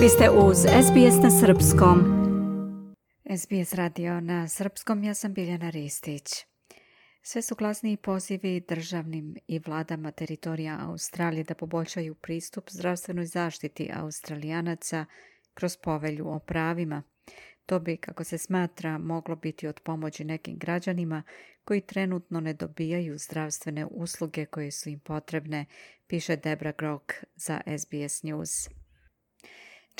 Vi ste uz SBS na Srpskom. SBS radio na Srpskom, ja sam Biljana Ristić. Sve su glasniji pozivi državnim i vladama teritorija Australije da poboljšaju pristup zdravstvenoj zaštiti Australijanaca kroz povelju o pravima. To bi, kako se smatra, moglo biti od pomoći nekim građanima koji trenutno ne dobijaju zdravstvene usluge koje su im potrebne, piše Debra Grok za SBS News.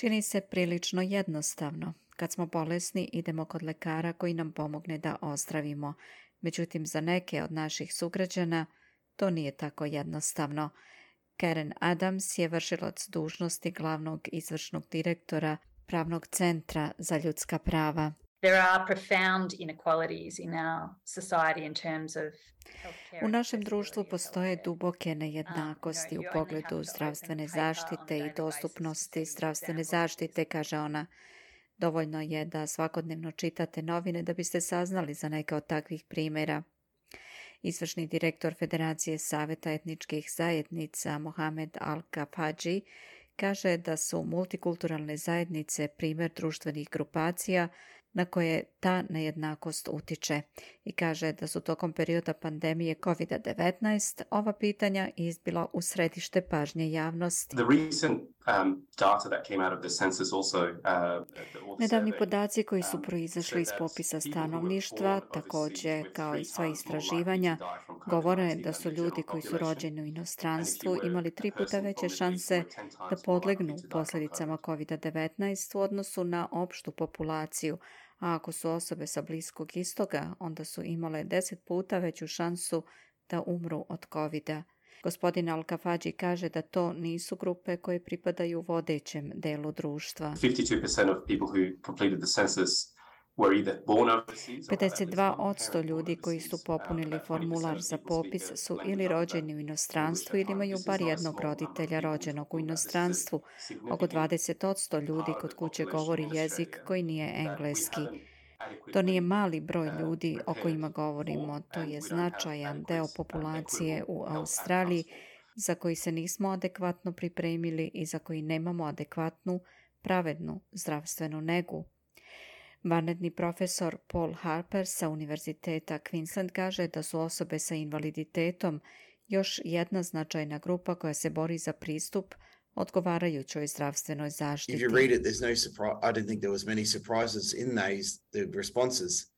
Čini se prilično jednostavno. Kad smo bolesni, idemo kod lekara koji nam pomogne da ozdravimo. Međutim, za neke od naših sugrađana to nije tako jednostavno. Karen Adams je vršilac dužnosti glavnog izvršnog direktora Pravnog centra za ljudska prava. U našem društvu postoje duboke nejednakosti u pogledu zdravstvene zaštite i dostupnosti zdravstvene zaštite, kaže ona. Dovoljno je da svakodnevno čitate novine da biste saznali za neke od takvih primjera. Izvršni direktor Federacije Saveta etničkih zajednica Mohamed Al-Kafaji kaže da su multikulturalne zajednice primjer društvenih grupacija na koje ta nejednakost utiče i kaže da su tokom perioda pandemije COVID-19 ova pitanja izbila u središte pažnje javnosti. Um, uh, Nedavni podaci koji su um, proizašli iz popisa stanovništva, također kao i sva istraživanja, govore da su ljudi koji su rođeni u inostranstvu imali tri puta veće šanse da podlegnu posljedicama COVID-19 u odnosu na opštu populaciju, a ako su osobe sa Bliskog istoga, onda su imale deset puta veću šansu da umru od covid -a. Gospodin al kaže da to nisu grupe koje pripadaju vodećem delu društva. 52% of people who completed the census 52% ljudi koji su popunili formular za popis su ili rođeni u inostranstvu ili imaju bar jednog roditelja rođenog u inostranstvu. Oko 20% ljudi kod kuće govori jezik koji nije engleski. To nije mali broj ljudi o kojima govorimo, to je značajan deo populacije u Australiji za koji se nismo adekvatno pripremili i za koji nemamo adekvatnu, pravednu zdravstvenu negu. Vanredni profesor Paul Harper sa Univerziteta Queensland kaže da su osobe sa invaliditetom još jedna značajna grupa koja se bori za pristup odgovarajućoj zdravstvenoj zaštiti. If you read it, there's no surprise. I don't think there was many surprises in those the responses.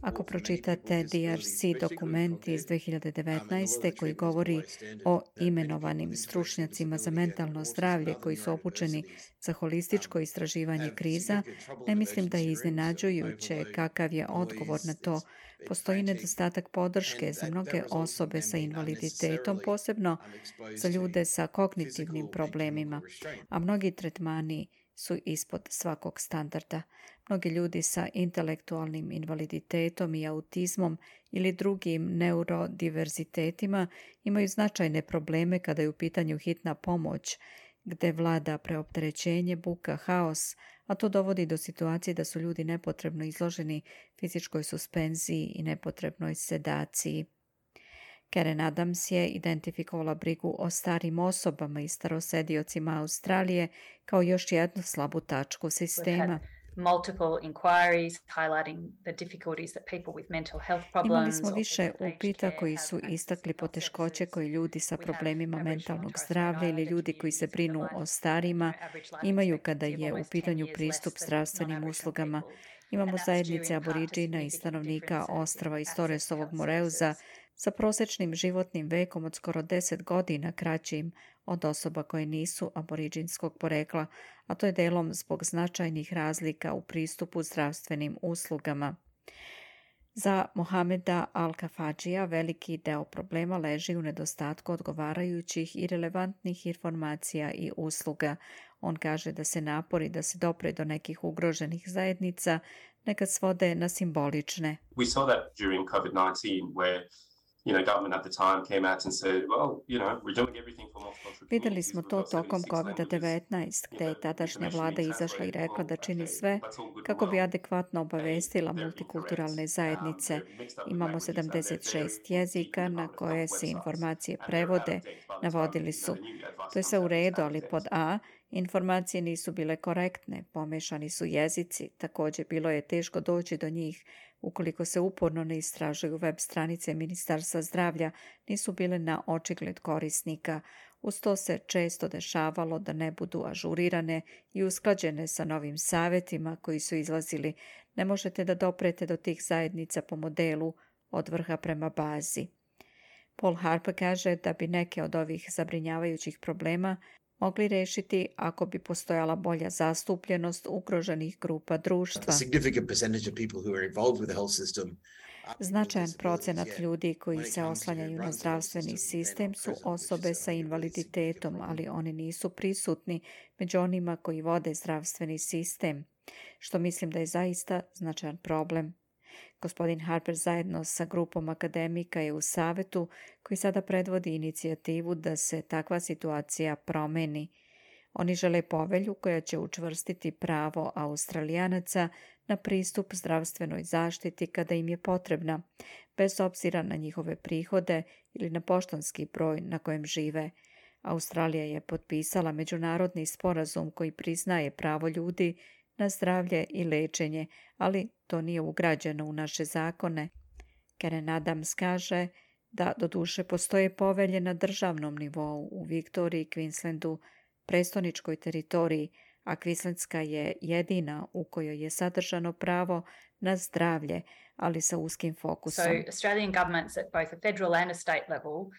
Ako pročitate DRC dokument iz 2019. koji govori o imenovanim stručnjacima za mentalno zdravlje koji su obučeni za holističko istraživanje kriza, ne mislim da je iznenađujuće kakav je odgovor na to. Postoji nedostatak podrške za mnoge osobe sa invaliditetom, posebno za ljude sa kognitivnim problemima, a mnogi tretmani su ispod svakog standarda. Mnogi ljudi sa intelektualnim invaliditetom i autizmom ili drugim neurodiverzitetima imaju značajne probleme kada je u pitanju hitna pomoć, gde vlada preopterećenje, buka, haos, a to dovodi do situacije da su ljudi nepotrebno izloženi fizičkoj suspenziji i nepotrebnoj sedaciji. Karen Adams je identifikovala brigu o starim osobama i starosediocima Australije kao još jednu slabu tačku sistema. Imali smo više upita koji su istakli poteškoće koji ljudi sa problemima mentalnog zdravlja ili ljudi koji se brinu o starima imaju kada je u pitanju pristup zdravstvenim uslugama. Imamo zajednice aboriđina i stanovnika ostrava iz Torresovog Moreuza sa prosječnim životnim vekom od skoro 10 godina kraćim od osoba koje nisu aboriđinskog porekla, a to je delom zbog značajnih razlika u pristupu zdravstvenim uslugama. Za Mohameda Al-Kafadžija veliki deo problema leži u nedostatku odgovarajućih i relevantnih informacija i usluga. On kaže da se napori da se dopre do nekih ugroženih zajednica nekad svode na simbolične. We saw that during COVID-19 where Vidjeli smo to tokom COVID-19, gdje je tadašnja vlada izašla i rekla da čini sve kako bi adekvatno obavestila multikulturalne zajednice. Imamo 76 jezika na koje se informacije prevode, navodili su. To je sve u redu, ali pod A Informacije nisu bile korektne, pomešani su jezici, također bilo je teško doći do njih ukoliko se uporno ne istražuju web stranice Ministarstva zdravlja, nisu bile na očigled korisnika. Uz to se često dešavalo da ne budu ažurirane i usklađene sa novim savjetima koji su izlazili. Ne možete da doprete do tih zajednica po modelu od vrha prema bazi. Paul Harper kaže da bi neke od ovih zabrinjavajućih problema mogli rešiti ako bi postojala bolja zastupljenost ugroženih grupa društva. Značajan procenat ljudi koji se oslanjaju na zdravstveni sistem su osobe sa invaliditetom, ali oni nisu prisutni među onima koji vode zdravstveni sistem, što mislim da je zaista značajan problem. Gospodin Harper zajedno sa grupom akademika je u savetu koji sada predvodi inicijativu da se takva situacija promeni. Oni žele povelju koja će učvrstiti pravo Australijanaca na pristup zdravstvenoj zaštiti kada im je potrebna, bez obzira na njihove prihode ili na poštanski broj na kojem žive. Australija je potpisala međunarodni sporazum koji priznaje pravo ljudi na zdravlje i lečenje, ali to nije ugrađeno u naše zakone. Karen Adams kaže da doduše postoje povelje na državnom nivou u Viktoriji, Queenslandu, prestoničkoj teritoriji, a Queenslandska je jedina u kojoj je sadržano pravo na zdravlje, ali sa uskim fokusom. So, Australian governments at both a federal and a state level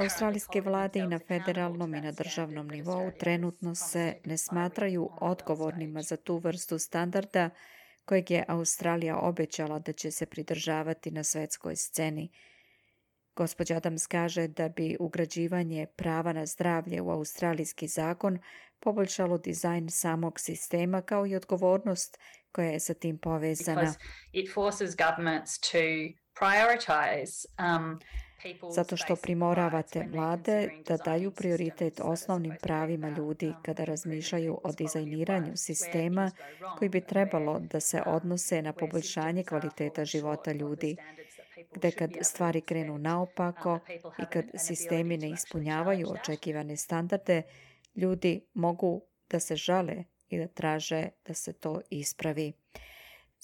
Australijske vlade i na federalnom i na državnom nivou trenutno se ne smatraju odgovornima za tu vrstu standarda kojeg je Australija obećala da će se pridržavati na svetskoj sceni. Gospođa Adams kaže da bi ugrađivanje prava na zdravlje u australijski zakon poboljšalo dizajn samog sistema kao i odgovornost koja je sa tim povezana. Um, zato što primoravate mlade da daju prioritet osnovnim pravima ljudi kada razmišljaju o dizajniranju sistema koji bi trebalo da se odnose na poboljšanje kvaliteta života ljudi gde kad stvari krenu naopako i kad sistemi ne ispunjavaju očekivane standarde, ljudi mogu da se žale i da traže da se to ispravi.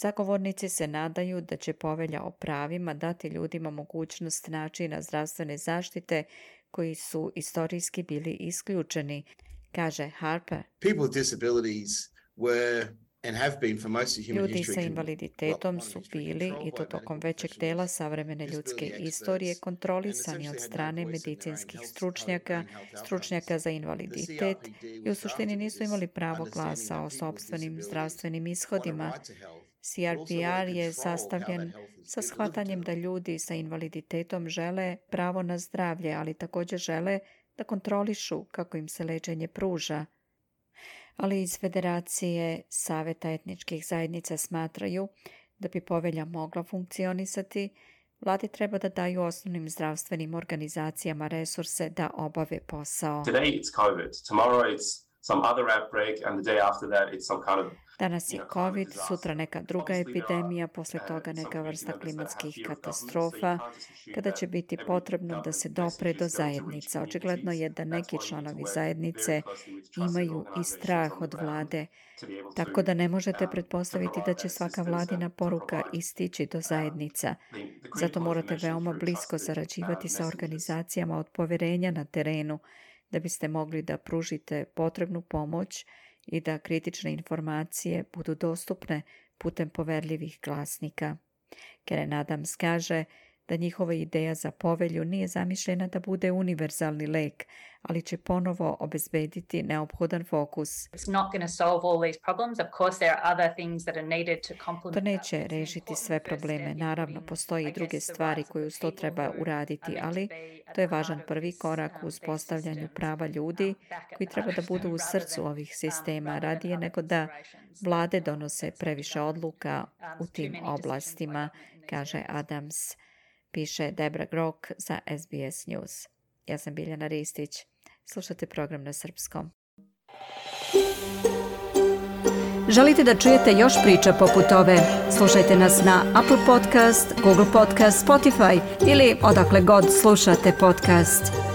Zagovornici se nadaju da će povelja o pravima dati ljudima mogućnost načina zdravstvene zaštite koji su istorijski bili isključeni, kaže Harper. People with disabilities were Ljudi sa invaliditetom su bili, i to tokom većeg dela savremene ljudske istorije, kontrolisani od strane medicinskih stručnjaka, stručnjaka za invaliditet i u suštini nisu imali pravo glasa o sobstvenim zdravstvenim ishodima. CRPR je sastavljen sa shvatanjem da ljudi sa invaliditetom žele pravo na zdravlje, ali također žele da kontrolišu kako im se lečenje pruža. Ali iz Federacije Saveta etničkih zajednica smatraju da bi povelja mogla funkcionisati, vladi treba da daju osnovnim zdravstvenim organizacijama resurse da obave posao. Today it's COVID, tomorrow it's some other outbreak and the day after that it's some kind of Danas je COVID, sutra neka druga epidemija, posle toga neka vrsta klimatskih katastrofa, kada će biti potrebno da se dopre do zajednica. Očigledno je da neki članovi zajednice imaju i strah od vlade, tako da ne možete pretpostaviti da će svaka vladina poruka istići do zajednica. Zato morate veoma blisko sarađivati sa organizacijama od poverenja na terenu, da biste mogli da pružite potrebnu pomoć i da kritične informacije budu dostupne putem poverljivih glasnika. Keren Adams kaže da njihova ideja za povelju nije zamišljena da bude univerzalni lek, ali će ponovo obezbediti neophodan fokus. To neće rešiti sve probleme. Naravno, postoji i druge stvari koje uz to treba uraditi, ali to je važan prvi korak u uspostavljanju prava ljudi koji treba da budu u srcu ovih sistema. radije nego da vlade donose previše odluka u tim oblastima, kaže Adams piše Debra Grok za SBS News. Ja sam Biljana Ristić. Slušate program na srpskom. Želite da čujete još priča poput ove? Slušajte nas na Apple Podcast, Google Podcast, Spotify ili odakle god slušate podcast.